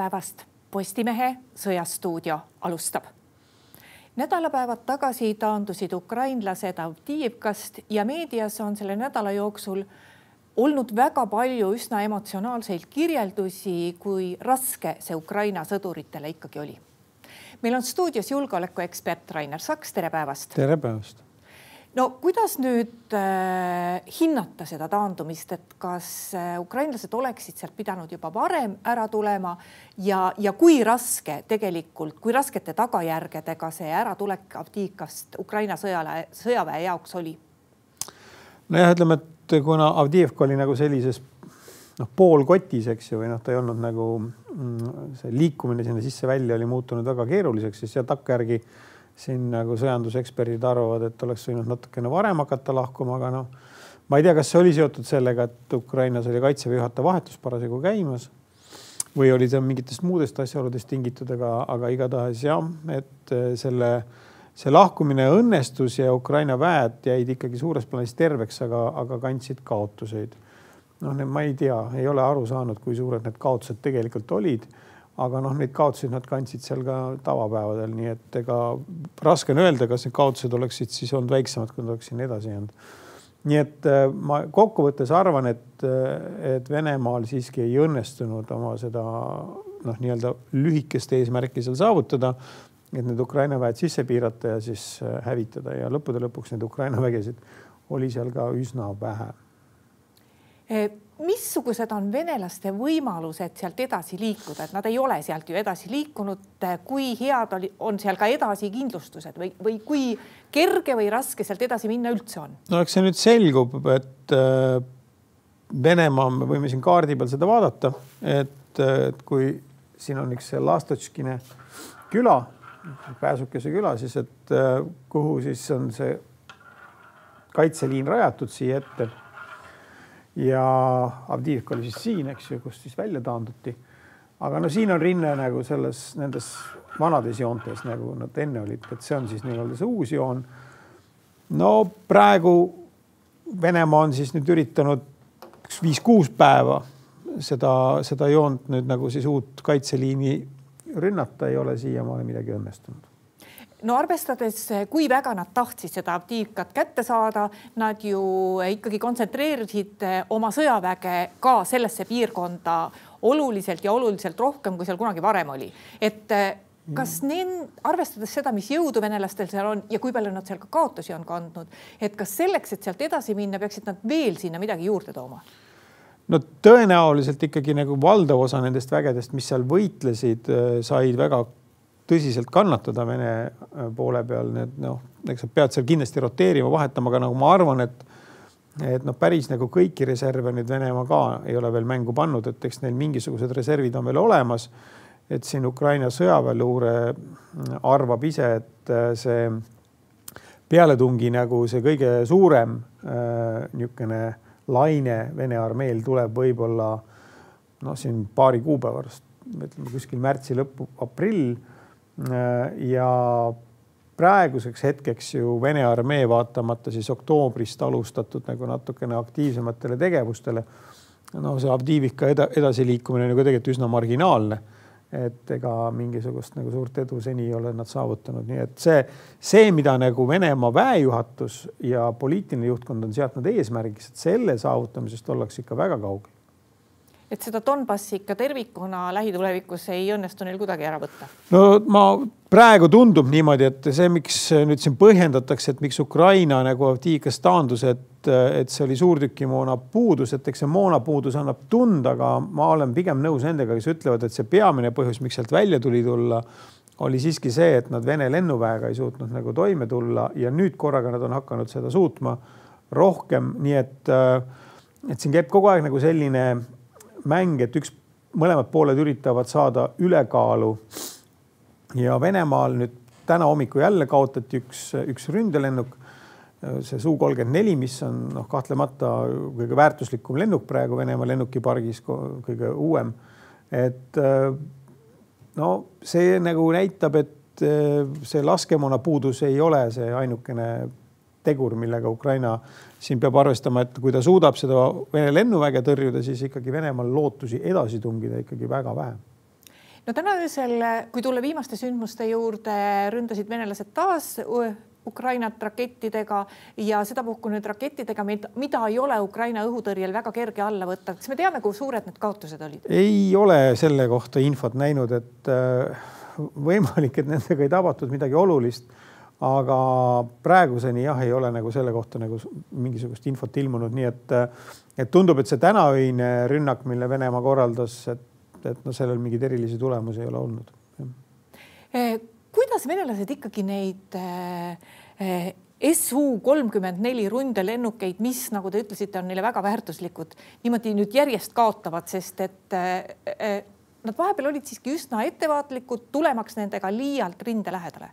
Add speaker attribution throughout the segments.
Speaker 1: päevast, Postimehe Sõjastuudio alustab. nädalapäevad tagasi taandusid ukrainlased Avdiivkast ja meedias on selle nädala jooksul olnud väga palju üsna emotsionaalseid kirjeldusi, kui raske see Ukraina sõduritele ikkagi oli. meil on stuudios julgeolekuekspert Rainer Saks, tere päevast.
Speaker 2: tere päevast
Speaker 1: no kuidas nüüd äh, hinnata seda taandumist, et kas äh, ukrainlased oleksid sealt pidanud juba varem ära tulema ja, ja kui raske tegelikult, kui raskete tagajärgedega see äratulek Avdiivkast Ukraina sõjale, sõjaväe jaoks oli?
Speaker 2: nojah, ütleme, et kuna Avdiivka oli nagu sellises noh, poolkotis, eks ju, või noh, ta ei olnud nagu mm, see liikumine sinna sisse-välja oli muutunud väga keeruliseks, siis seal takkajärgi siin nagu sõjanduseksperdid arvavad, et oleks võinud natukene varem hakata lahkuma, aga noh, ma ei tea, kas see oli seotud sellega, et Ukrainas oli kaitseväe juhataja vahetus parasjagu käimas või oli see mingitest muudest asjaoludest tingitud, aga, aga igatahes jah, et eh, selle, see lahkumine õnnestus ja Ukraina väed jäid ikkagi suures plaanis terveks, aga, aga kandsid kaotuseid. noh, ma ei tea, ei ole aru saanud, kui suured need kaotused tegelikult olid aga noh, neid kaotusi nad kandsid seal ka tavapäevadel, nii et ega raske on öelda, kas need kaotused oleksid siis olnud väiksemad, kui nad oleks sinna edasi jäänud. nii et äh, ma kokkuvõttes arvan, et, äh, et Venemaal siiski ei õnnestunud oma seda noh, nii-öelda lühikest eesmärki seal saavutada, et need Ukraina väed sisse piirata ja siis äh, hävitada ja lõppude lõpuks neid Ukraina vägesid oli seal ka üsna vähe
Speaker 1: missugused on venelaste võimalused sealt edasi liikuda, et nad ei ole sealt ju edasi liikunud. kui head oli, on seal ka edasikindlustused või, või kui kerge või raske sealt edasi minna üldse on?
Speaker 2: no eks see nüüd selgub, et äh, Venemaa, me võime siin kaardi peal seda vaadata, et, et kui siin on üks Lastotškine küla, Pääsukese küla, siis et äh, kuhu siis on see kaitseliin rajatud siia ette ja Avdiivka oli siis siin, eks ju, kust siis välja taanduti. aga no siin on rinne nagu selles, nendes vanades joontes, nagu nad enne olid, et see on siis nii-öelda see uus joon. no praegu Venemaa on siis nüüd üritanud viis-kuus päeva seda, seda joont nüüd nagu siis uut kaitseliini rünnata, ei ole siiamaani midagi õnnestunud
Speaker 1: no arvestades, kui väga nad tahtsid seda Avdiivkat kätte saada, nad ju ikkagi kontsentreerisid oma sõjaväge ka sellesse piirkonda oluliselt ja oluliselt rohkem, kui seal kunagi varem oli. et kas need, arvestades seda, mis jõudu venelastel seal on ja kui palju nad seal ka kaotusi on kandnud, et kas selleks, et sealt edasi minna, peaksid nad veel sinna midagi juurde tooma?
Speaker 2: no tõenäoliselt ikkagi nagu valdav osa nendest vägedest, mis seal võitlesid, said väga tõsiselt kannatada Vene äh, poole peal, need noh, eks sa pead seal kindlasti roteerima, vahetama, aga nagu ma arvan, et et noh, päris nagu kõiki reserve nüüd Venemaa ka ei ole veel mängu pannud, et eks neil mingisugused reservid on veel olemas. et siin Ukraina sõjaväeluure arvab ise, et äh, see pealetungi nagu see kõige suurem äh, niisugune laine Vene armeel tuleb võib-olla noh, siin paari kuu pärast, ütleme kuskil märtsi lõppu, aprill ja praeguseks hetkeks ju Vene armee vaatamata siis oktoobrist alustatud nagu natukene aktiivsematele tegevustele. no see Avdiivika eda, edasiliikumine on ju ka tegelikult üsna marginaalne. et ega mingisugust nagu suurt edu seni ei ole nad saavutanud, nii et see, see, mida nagu Venemaa väejuhatus ja poliitiline juhtkond on seadnud eesmärgiks, et selle saavutamisest ollakse ikka väga kaugel
Speaker 1: et seda Donbassi ikka tervikuna lähitulevikus ei õnnestu neil kuidagi ära võtta?
Speaker 2: no ma praegu tundub niimoodi, et see, miks nüüd siin põhjendatakse, et miks Ukraina nagu Avdiivkast taandus, et, et see oli suurtükimoona puudus, et eks see moonapuudus annab tunda, aga ma olen pigem nõus nendega, kes ütlevad, et see peamine põhjus, miks sealt välja tuli tulla, oli siiski see, et nad Vene lennuväega ei suutnud nagu toime tulla ja nüüd korraga nad on hakanud seda suutma rohkem, nii et, et siin käib kogu aeg nagu selline mäng, et üks, mõlemad pooled üritavad saada ülekaalu. ja Venemaal nüüd täna hommikul jälle kaotati üks, üks ründelennuk, see Su kolmkümmend neli, mis on noh, kahtlemata kõige väärtuslikum lennuk praegu Venemaa lennukipargis, kõige uuem. et no see nagu näitab, et see laskemoona puudus ei ole see ainukene tegur, millega Ukraina siin peab arvestama, et kui ta suudab seda Vene lennuväge tõrjuda, siis ikkagi Venemaal lootusi edasi tungida ikkagi väga vähe
Speaker 1: no täna öösel, kui tulla viimaste sündmuste juurde, ründasid venelased taas Ukrainat rakettidega ja sedapuhku nüüd rakettidega, mida ei ole Ukraina õhutõrjel väga kerge alla võtta. kas me teame, kui suured need kaotused olid?
Speaker 2: ei ole selle kohta infot näinud, et äh, võimalik, et nendega ei tabatud midagi olulist. Aga praeguseni jah, ei ole nagu selle kohta nagu mingisugust infot ilmunud, nii et, et tundub, et see tänaöine rünnak, mille Venemaa korraldas, et, et noh, sellel mingeid erilisi tulemusi ei ole olnud
Speaker 1: eh, kuidas venelased ikkagi neid äh, äh, SU kolmkümmend neli rundelennukeid, mis, nagu te ütlesite, on neile väga väärtuslikud, niimoodi nüüd järjest kaotavad, sest et äh, nad vahepeal olid siiski üsna ettevaatlikud, tulemaks nendega liialt rinde lähedale.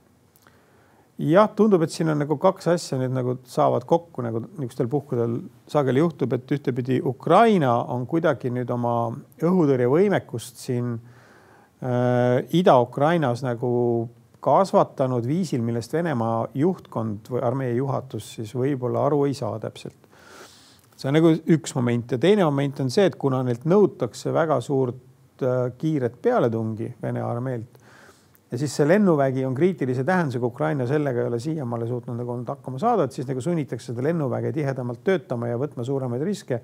Speaker 2: Jah, tundub, et siin on nagu kaks asja nüüd nagu saavad kokku, nagu niisugustel puhkudel sageli juhtub, et ühtepidi Ukraina on kuidagi nüüd oma õhutõrjevõimekust siin äh, Ida-Ukrainas nagu kasvatanud viisil, millest Venemaa juhtkond või armee juhatus siis võib-olla aru ei saa täpselt. see on nagu üks moment ja teine moment on see, et kuna neilt nõutakse väga suurt äh, kiiret pealetungi Vene armeelt ja siis see lennuvägi on kriitilise tähendusega, Ukraina sellega ei ole siiamaale suutnud nagu olnud hakkama saada, et siis nagu sunnitakse seda lennuväge tihedamalt töötama ja võtma suuremaid riske.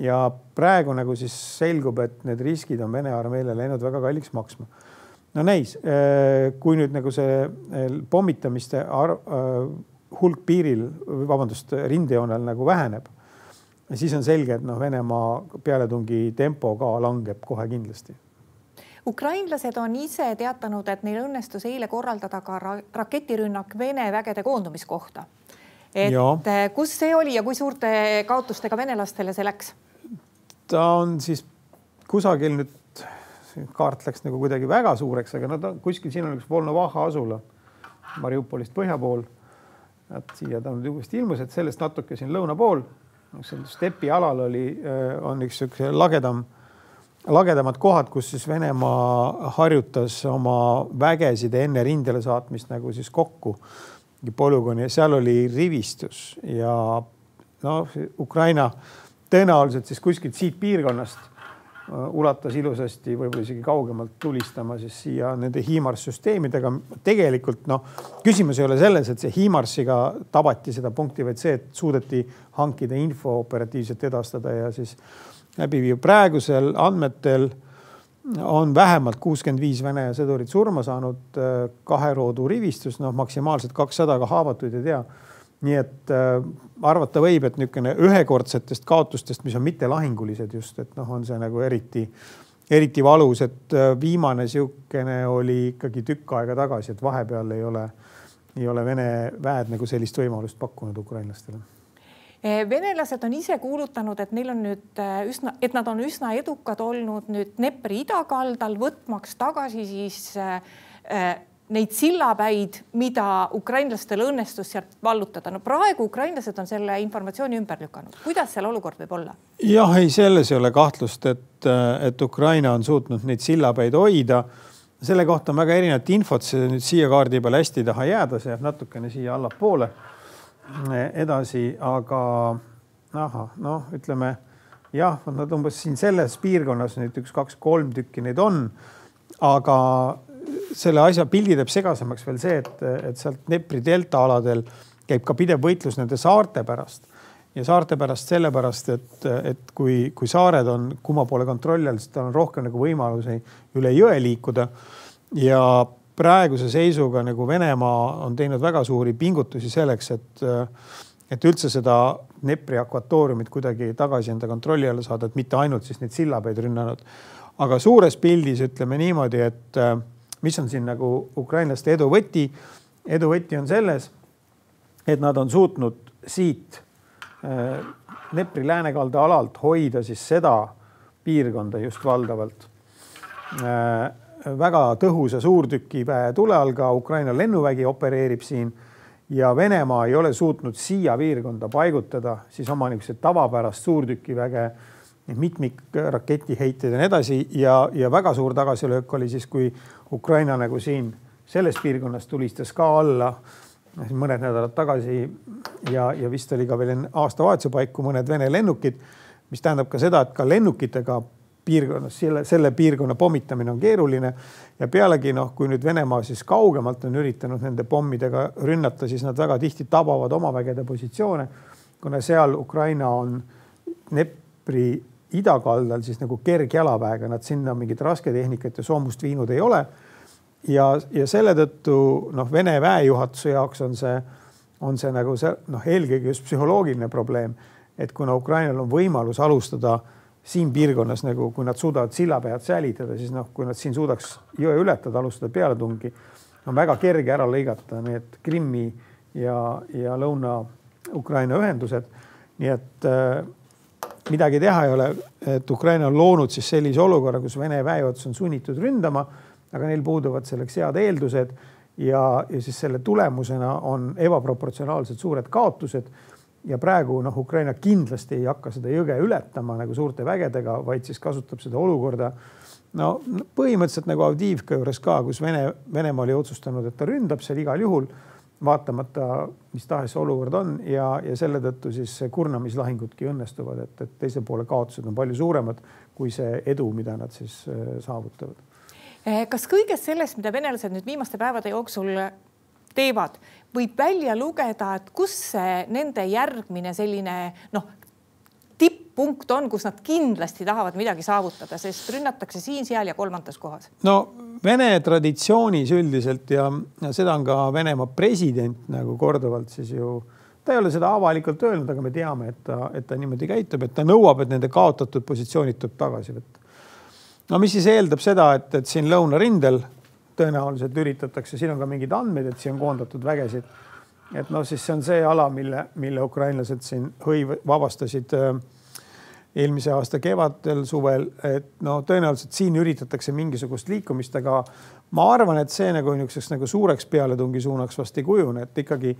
Speaker 2: ja praegu nagu siis selgub, et need riskid on Vene armeele läinud väga kalliks maksma no näis, äh, kui nüüd nagu see äh, pommitamiste arv, äh, hulk piiril, vabandust, rindejoonel nagu väheneb, siis on selge, et noh, Venemaa pealetungi tempo ka langeb kohe kindlasti.
Speaker 1: Ukrainlased on ise teatanud, et neil õnnestus eile korraldada ka ra raketirünnak Vene vägede koondumiskohta. et ja. kus see oli ja kui suurte kaotustega venelastele see läks?
Speaker 2: ta on siis kusagil nüüd kaart läks nagu kuidagi väga suureks, aga no ta kuskil siin on üks Volnovaha asula Mariupolist põhja pool. et siia ta nüüd uuesti ilmus, et sellest natuke siin lõuna pool, seal stepi alal oli, äh, on üks sihuke lagedam, lagedamad kohad, kus siis Venemaa harjutas oma vägesid enne rindele saatmist nagu siis kokku polügooni ja seal oli rivistus ja noh, Ukraina tõenäoliselt siis kuskilt siit piirkonnast Äh, ulatas ilusasti, võib-olla isegi kaugemalt tulistama siis siia nende HIMARS süsteemidega. tegelikult noh, küsimus ei ole selles, et see HIMARS-iga tabati seda punkti, vaid see, et suudeti hankida info operatiivselt edastada ja siis läbi viia. praegusel andmetel on vähemalt kuuskümmend viis Vene sõdurit surma saanud, äh, kahe roodu rivistus, noh maksimaalselt kakssada ka haavatuid ei tea nii et äh, arvata võib, et niisugune ühekordsetest kaotustest, mis on mittelahingulised just, et noh, on see nagu eriti, eriti valus, et äh, viimane niisugune oli ikkagi tükk aega tagasi, et vahepeal ei ole, ei ole Vene väed nagu sellist võimalust pakkunud ukrainlastele
Speaker 1: venelased on ise kuulutanud, et neil on nüüd äh, üsna, et nad on üsna edukad olnud nüüd Dnepri idakaldal, võtmaks tagasi siis äh, neid sillapäid, mida ukrainlastel õnnestus sealt vallutada. no praegu ukrainlased on selle informatsiooni ümber lükanud. kuidas seal olukord võib olla?
Speaker 2: jah, ei, selles ei ole kahtlust, et, et Ukraina on suutnud neid sillapäid hoida. selle kohta on väga erinevat infot, see nüüd siia kaardi peale hästi ei taha jääda, see jääb natukene siia allapoole edasi, aga ahah, noh, ütleme jah, nad umbes siin selles piirkonnas nüüd üks, kaks, kolm tükki neid on. aga selle asja pildi teeb segasemaks veel see, et, et sealt Dnepri delta aladel käib ka pidev võitlus nende saarte pärast ja saarte pärast sellepärast, et, et kui, kui saared on kumma poole kontrolli all, siis tal on rohkem nagu võimalusi üle jõe liikuda. ja praeguse seisuga nagu Venemaa on teinud väga suuri pingutusi selleks, et, et üldse seda Dnepri akvatooriumit kuidagi tagasi enda kontrolli alla saada, et mitte ainult siis neid sillapäid rünnanud. aga suures pildis ütleme niimoodi, et mis on siin nagu ukrainlaste edu võti? edu võti on selles, et nad on suutnud siit Dnepri läänekalda alalt hoida siis seda piirkonda just valdavalt väga tõhusa suurtükiväe tule all, ka Ukraina lennuvägi opereerib siin ja Venemaa ei ole suutnud siia piirkonda paigutada siis oma niisugust tavapärast suurtükiväge mitmikraketiheiteid ja nii edasi. Ja, ja väga suur tagasilöök oli siis, kui Ukraina nagu siin selles piirkonnas tulistas ka alla mõned nädalad tagasi ja, ja vist oli ka veel enne aastavahetuse paiku mõned Vene lennukid, mis tähendab ka seda, et ka lennukitega piirkonnas, selle, selle piirkonna pommitamine on keeruline ja pealegi noh, kui nüüd Venemaa siis kaugemalt on üritanud nende pommidega rünnata, siis nad väga tihti tabavad oma vägede positsioone, kuna seal Ukraina on Dnepri idakaldal siis nagu kergjalaväega, nad sinna mingit rasketehnikat ja soomust viinud ei ole. ja, ja selle tõttu noh, Vene väejuhatuse jaoks on see, on see nagu see noh, eelkõige just psühholoogiline probleem, et kuna Ukrainal on võimalus alustada siin piirkonnas nagu, kui nad suudavad silla pead säilitada, siis noh, kui nad siin suudaks jõe ületada, alustada pealetungi, on väga kerge ära lõigata need Krimmi ja, ja Lõuna-Ukraina ühendused. nii et äh, midagi teha ei ole, et Ukraina on loonud siis sellise olukorra, kus Vene väejuhatus on sunnitud ründama, aga neil puuduvad selleks head eeldused ja, ja siis selle tulemusena on ebaproportsionaalselt suured kaotused ja praegu noh, Ukraina kindlasti ei hakka seda jõge ületama nagu suurte vägedega, vaid siis kasutab seda olukorda. no põhimõtteliselt nagu Avdiivka juures ka, kus Vene, Venemaa oli otsustanud, et ta ründab seal igal juhul, vaatamata mis tahes olukord on ja, ja selle tõttu siis kurnamislahingudki õnnestuvad, et, et teise poole kaotused on palju suuremad kui see edu, mida nad siis äh, saavutavad.
Speaker 1: Eh, kas kõigest sellest, mida venelased nüüd viimaste päevade jooksul teevad, võib välja lugeda, et kus see nende järgmine selline noh, tipppunkt on, kus nad kindlasti tahavad midagi saavutada, sest rünnatakse siin-seal ja kolmandas kohas.
Speaker 2: no Vene traditsioonis üldiselt ja, ja seda on ka Venemaa president nagu korduvalt siis ju ta ei ole seda avalikult öelnud, aga me teame, et ta, et ta niimoodi käitub, et ta nõuab, et nende kaotatud positsioonid tuleb tagasi võtta. no mis siis eeldab seda, et, et siin lõunarindel tõenäoliselt üritatakse, siin on ka mingid andmed, et siia on koondatud vägesid. et noh, siis see on see ala, mille, mille ukrainlased siin hõiv vabastasid äh, eelmise aasta kevadel, suvel, et no tõenäoliselt siin üritatakse mingisugust liikumist, aga ma arvan, et see nagu niisuguseks nagu suureks pealetungi suunaks vast ei kujune, et ikkagi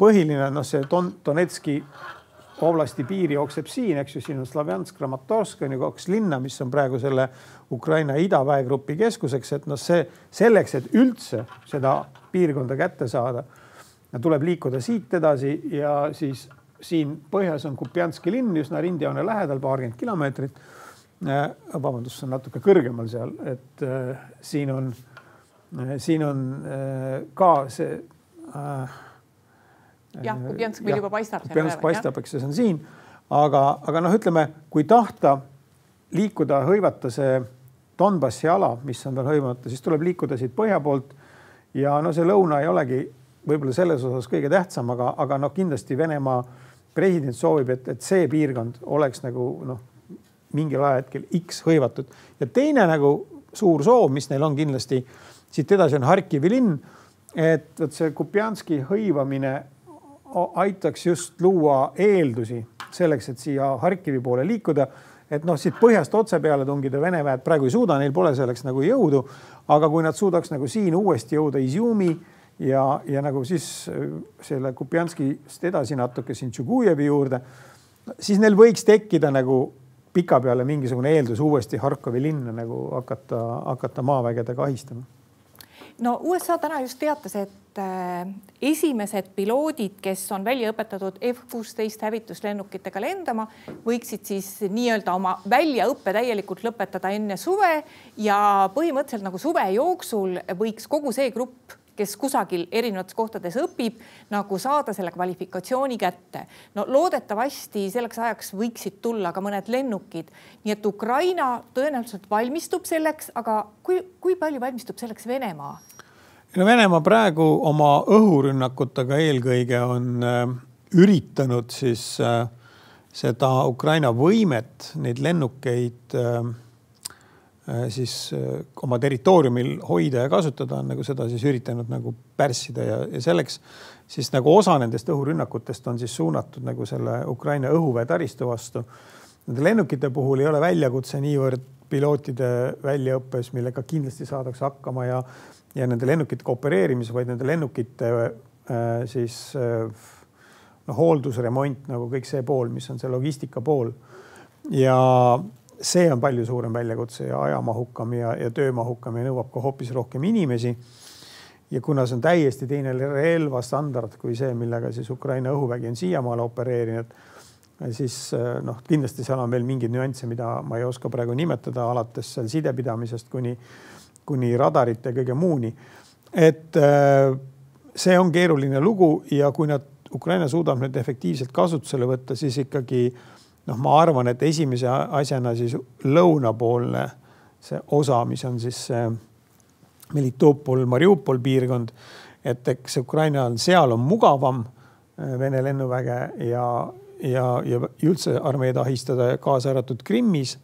Speaker 2: põhiline noh, see Don Donetski oblasti piir jookseb siin, eks ju, siin on Slavjansk, Kramatorsk on ju kaks linna, mis on praegu selle Ukraina idaväegrupi keskuseks, et noh, see selleks, et üldse seda piirkonda kätte saada, tuleb liikuda siit edasi ja siis siin põhjas on Kupjanski linn üsna rindjoone lähedal, paarkümmend kilomeetrit. Äh, vabandust, see on natuke kõrgemal seal, et äh, siin on äh,, siin on äh, ka see äh,
Speaker 1: jah, Kupjansk meil juba paistab.
Speaker 2: Kupjansk paistab, eks see on siin, aga, aga noh, ütleme, kui tahta liikuda, hõivata see Donbassi ala, mis on veel hõivamata, siis tuleb liikuda siit põhja poolt. ja no see lõuna ei olegi võib-olla selles osas kõige tähtsam, aga, aga noh, kindlasti Venemaa president soovib, et, et see piirkond oleks nagu noh, mingil ajahetkel X hõivatud ja teine nagu suur soov, mis neil on kindlasti siit edasi on Harkivi linn. et vot see Kupjanski hõivamine aitaks just luua eeldusi selleks, et siia Harkivi poole liikuda. et noh, siit põhjast otse peale tungida Vene väed praegu ei suuda, neil pole selleks nagu jõudu. aga kui nad suudaks nagu siin uuesti jõuda Izjumi ja, ja nagu siis äh, selle Kupjanskist edasi natuke siin Tšugujevi juurde, siis neil võiks tekkida nagu pikapeale mingisugune eeldus uuesti Harkovi linna nagu hakata, hakata maavägedega ahistama
Speaker 1: no USA täna just teatas, et äh, esimesed piloodid, kes on välja õpetatud F-16 hävituslennukitega lendama, võiksid siis nii-öelda oma väljaõppe täielikult lõpetada enne suve ja põhimõtteliselt nagu suve jooksul võiks kogu see grupp kes kusagil erinevates kohtades õpib, nagu saada selle kvalifikatsiooni kätte. no loodetavasti selleks ajaks võiksid tulla ka mõned lennukid, nii et Ukraina tõenäoliselt valmistub selleks, aga kui, kui palju valmistub selleks Venemaa?
Speaker 2: no Venemaa praegu oma õhurünnakutega eelkõige on äh, üritanud siis äh, seda Ukraina võimet, neid lennukeid äh, siis äh, oma territooriumil hoida ja kasutada, on nagu seda siis üritanud nagu pärssida ja, ja selleks siis nagu osa nendest õhurünnakutest on siis suunatud nagu selle Ukraina õhuväe taristu vastu. Nende lennukite puhul ei ole väljakutse niivõrd pilootide väljaõppes, millega kindlasti saadakse hakkama ja ja nende lennukitega opereerimise, vaid nende lennukite äh, siis äh, noh, hooldusremont nagu kõik see pool, mis on see logistika pool. ja see on palju suurem väljakutse ja ajamahukam ja, ja töömahukam ja nõuab ka hoopis rohkem inimesi. ja kuna see on täiesti teine relvastandard kui see, millega siis Ukraina õhuvägi on siiamaale opereerinud, siis noh, kindlasti seal on veel mingeid nüansse, mida ma ei oska praegu nimetada, alates seal sidepidamisest kuni, kuni radarite kõige muuni. et see on keeruline lugu ja kui nad, Ukraina suudab nüüd efektiivselt kasutusele võtta, siis ikkagi noh, ma arvan, et esimese asjana siis lõunapoolne see osa, mis on siis see Melitopol, Mariupol piirkond, et eks Ukrainal seal on mugavam äh, Vene lennuväge ja, ja, ja üldse armeed ahistada, kaasa arvatud Krimmis.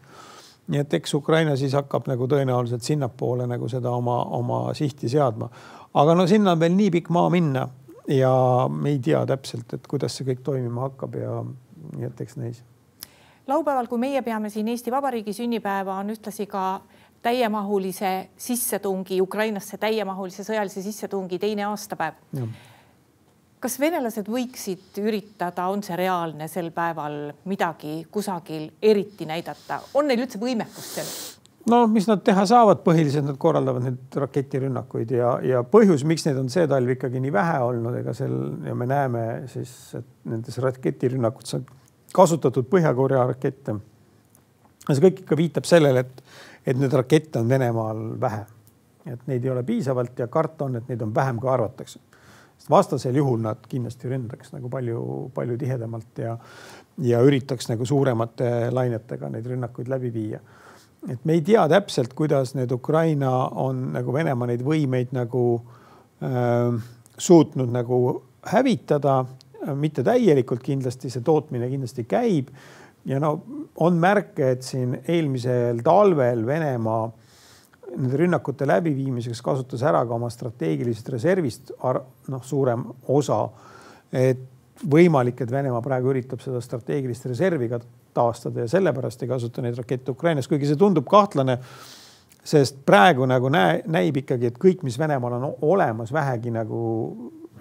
Speaker 2: nii et eks Ukraina siis hakkab nagu tõenäoliselt sinnapoole nagu seda oma, oma sihti seadma. aga no sinna on veel nii pikk maa minna ja me ei tea täpselt, et kuidas see kõik toimima hakkab ja nii et eks näis
Speaker 1: laupäeval, kui meie peame siin Eesti Vabariigi sünnipäeva, on ühtlasi ka täiemahulise sissetungi Ukrainasse, täiemahulise sõjalise sissetungi teine aastapäev. kas venelased võiksid üritada, on see reaalne sel päeval midagi kusagil eriti näidata, on neil üldse võimekust selleks?
Speaker 2: no mis nad teha saavad, põhiliselt nad korraldavad neid raketirünnakuid ja, ja põhjus, miks neid on see talv ikkagi nii vähe olnud, ega seal ja me näeme siis, et nendes raketirünnakutes on kasutatud Põhja-Korea rakette. see kõik ikka viitab sellele, et, et neid rakette on Venemaal vähe. et neid ei ole piisavalt ja karta on, et neid on vähem, kui arvatakse. sest vastasel juhul nad kindlasti ründaks nagu palju-palju tihedamalt ja, ja üritaks nagu suuremate lainetega neid rünnakuid läbi viia. et me ei tea täpselt, kuidas need Ukraina on nagu Venemaa neid võimeid nagu äh, suutnud nagu hävitada mitte täielikult kindlasti, see tootmine kindlasti käib. ja no on märke, et siin eelmisel talvel Venemaa nende rünnakute läbiviimiseks kasutas ära ka oma strateegilisest reservist noh, suurem osa. et võimalik, et Venemaa praegu üritab seda strateegilist reservi ka taastada ja sellepärast ei kasuta neid rakette Ukrainas, kuigi see tundub kahtlane sest praegu nagu näe, näib ikkagi, et kõik, mis Venemaal on olemas vähegi nagu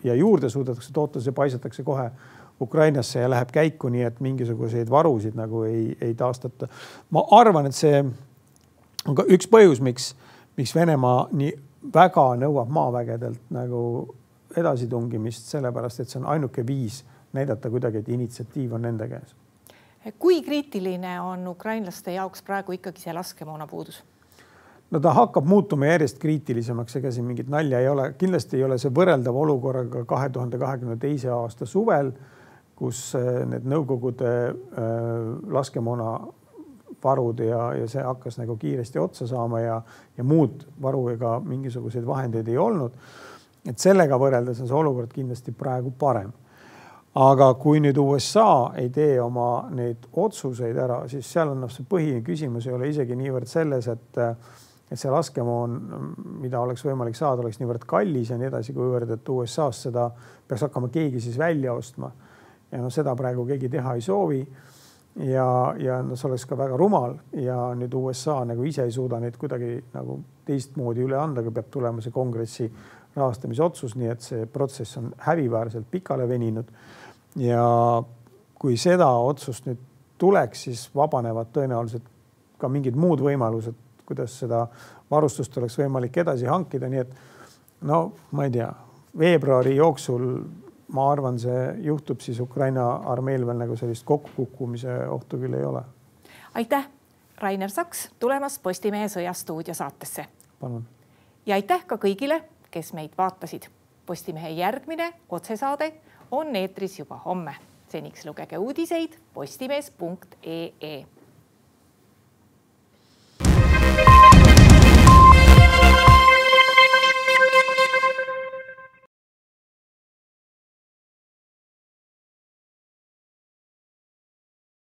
Speaker 2: ja juurde suudetakse toota, see paisatakse kohe Ukrainasse ja läheb käiku, nii et mingisuguseid varusid nagu ei, ei taastata. ma arvan, et see on ka üks põhjus, miks, miks Venemaa nii väga nõuab maavägedelt nagu edasitungimist, sellepärast et see on ainuke viis näidata kuidagi, et initsiatiiv on nende käes.
Speaker 1: kui kriitiline on ukrainlaste jaoks praegu ikkagi see laskemoona puudus?
Speaker 2: No ta hakkab muutuma järjest kriitilisemaks, ega siin mingit nalja ei ole, kindlasti ei ole see võrreldav olukorraga kahe tuhande kahekümne teise aasta suvel, kus äh, need Nõukogude äh, laskemoona varud ja, ja see hakkas nagu kiiresti otsa saama ja, ja muud varu ega mingisuguseid vahendeid ei olnud. et sellega võrreldes on see olukord kindlasti praegu parem. aga kui nüüd USA ei tee oma neid otsuseid ära, siis seal on noh, see põhiline küsimus ei ole isegi niivõrd selles, et et see laskemoon, mida oleks võimalik saada, oleks niivõrd kallis ja nii edasi, kuivõrd, et USA-s seda peaks hakkama keegi siis välja ostma. ja noh, seda praegu keegi teha ei soovi. ja, ja no see oleks ka väga rumal ja nüüd USA nagu ise ei suuda neid kuidagi nagu teistmoodi üle anda, aga peab tulema see kongressi rahastamise otsus, nii et see protsess on häbiväärselt pikale veninud. ja kui seda otsust nüüd tuleks, siis vabanevad tõenäoliselt ka mingid muud võimalused kuidas seda varustust oleks võimalik edasi hankida, nii et no ma ei tea, veebruari jooksul ma arvan, see juhtub, siis Ukraina armeel veel nagu sellist kokkukukkumise ohtu küll ei ole.
Speaker 1: aitäh, Rainer Saks tulemast Postimehe Sõjastuudio saatesse.
Speaker 2: palun.
Speaker 1: ja aitäh ka kõigile, kes meid vaatasid. Postimehe järgmine otsesaade on eetris juba homme. seniks lugege uudiseid postimees.ee